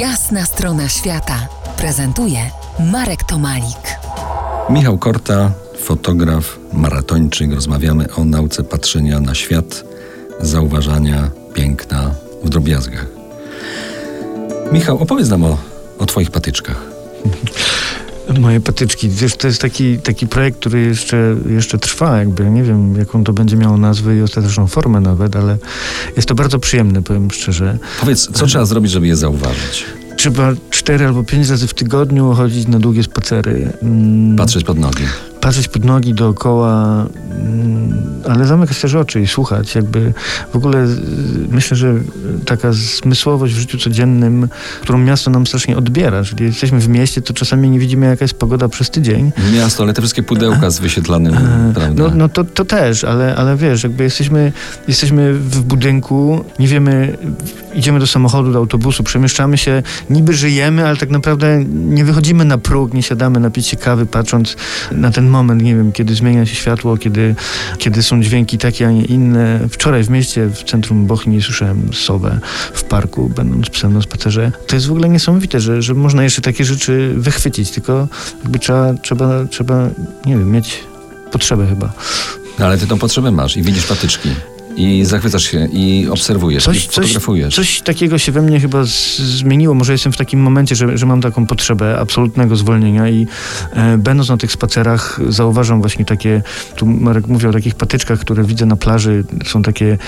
Jasna strona świata prezentuje Marek Tomalik. Michał Korta, fotograf, maratończyk. Rozmawiamy o nauce patrzenia na świat, zauważania piękna w drobiazgach. Michał, opowiedz nam o, o Twoich patyczkach. Moje patyczki. Wiesz, to jest taki, taki projekt, który jeszcze, jeszcze trwa, jakby. Nie wiem, jaką to będzie miało nazwę i ostateczną formę nawet, ale jest to bardzo przyjemne, powiem szczerze. Powiedz, co trzeba zrobić, żeby je zauważyć? Trzeba cztery albo pięć razy w tygodniu chodzić na długie spacery. Mm, Patrzeć pod nogi. patrzeć pod nogi dookoła, ale zamykać też oczy i słuchać. Jakby w ogóle y, myślę, że taka zmysłowość w życiu codziennym, którą miasto nam strasznie odbiera. Czyli jesteśmy w mieście, to czasami nie widzimy jaka jest pogoda przez tydzień. Miasto, ale te wszystkie pudełka z wyświetlanym, prawda? No, no to, to też, ale, ale wiesz, jakby jesteśmy, jesteśmy w budynku, nie wiemy, idziemy do samochodu, do autobusu, przemieszczamy się, niby żyjemy, ale tak naprawdę nie wychodzimy na próg, nie siadamy napić się kawy, patrząc na ten moment, nie wiem, kiedy zmienia się światło, kiedy, kiedy są dźwięki takie, a nie inne. Wczoraj w mieście, w centrum Bochni słyszałem sowę w parku, będąc psem na spacerze. To jest w ogóle niesamowite, że, że można jeszcze takie rzeczy wychwycić, tylko jakby trzeba, trzeba, trzeba nie wiem, mieć potrzebę chyba. Ale ty tą potrzebę masz i widzisz patyczki. I zachwycasz się, i obserwujesz, Coś- i coś- fotografujesz. Coś takiego się we mnie chyba zmieniło. Może jestem w takim momencie, że, że mam taką potrzebę absolutnego zwolnienia i e, będąc na tych spacerach zauważam właśnie takie, tu Marek mówi o takich patyczkach, które widzę na plaży. Są takie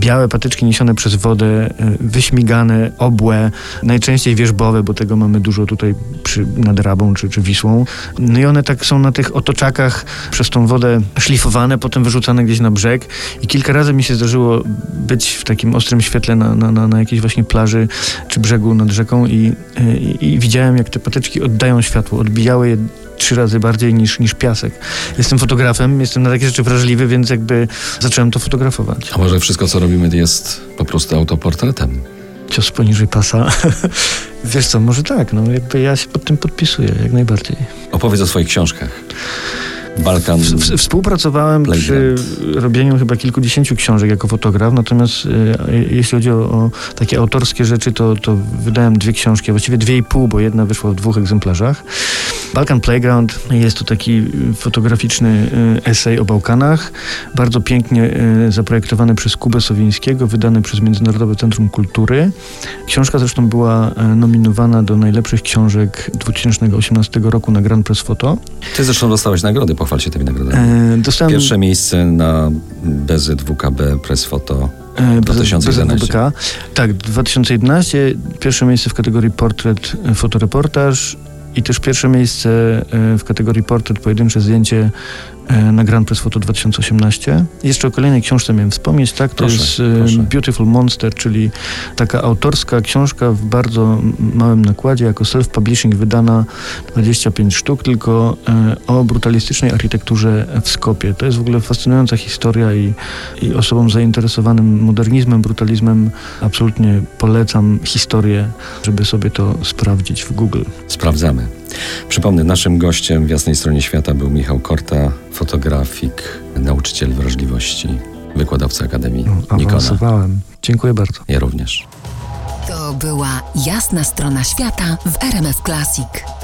białe patyczki niesione przez wodę, e, wyśmigane, obłe, najczęściej wierzbowe, bo tego mamy dużo tutaj przy, nad Rabą czy, czy Wisłą. No i one tak są na tych otoczakach przez tą wodę szlifowane, potem wyrzucane gdzieś na brzeg i kilka razy mi się zdarzyło być w takim ostrym świetle na, na, na, na jakiejś właśnie plaży czy brzegu nad rzeką i, i, i widziałem, jak te patyczki oddają światło, odbijały je trzy razy bardziej niż, niż piasek. Jestem fotografem, jestem na takie rzeczy wrażliwy, więc jakby zacząłem to fotografować. A może wszystko, co robimy, jest po prostu autoportretem? Cios poniżej pasa. Wiesz co, może tak, no jakby ja się pod tym podpisuję, jak najbardziej. Opowiedz o swoich książkach. Balkan. W, współpracowałem przy robieniu chyba kilkudziesięciu książek jako fotograf, natomiast e, jeśli chodzi o, o takie autorskie rzeczy, to, to wydałem dwie książki, właściwie dwie i pół, bo jedna wyszła w dwóch egzemplarzach. Balkan Playground jest to taki fotograficzny e, esej o Bałkanach, bardzo pięknie e, zaprojektowany przez Kubę Sowińskiego, wydany przez Międzynarodowe Centrum Kultury. Książka zresztą była e, nominowana do najlepszych książek 2018 roku na Grand Press Photo. Ty zresztą dostałeś nagrody, pochwal się tymi nagrodami. E, dostałem Pierwsze miejsce na BZWKB Press Photo. E, 2011. BZWBK. Tak, 2011. Pierwsze miejsce w kategorii portret, e, fotoreportaż i też pierwsze miejsce e, w kategorii portret, pojedyncze zdjęcie na Grand Press Photo 2018. Jeszcze o kolejnej książce miałem wspomnieć, tak? To Proszę, jest e, proszę. Beautiful Monster, czyli taka autorska książka w bardzo małym nakładzie, jako self-publishing wydana 25 sztuk, tylko e, o brutalistycznej architekturze w Skopie. To jest w ogóle fascynująca historia i, i osobom zainteresowanym modernizmem, brutalizmem absolutnie polecam historię, żeby sobie to sprawdzić w Google. Sprawdzamy. Przypomnę, naszym gościem w Jasnej Stronie Świata był Michał Korta, fotografik, nauczyciel wrażliwości, wykładowca Akademii Nikona. Awansowałem. Dziękuję bardzo. Ja również. To była Jasna strona świata w RMF Classic.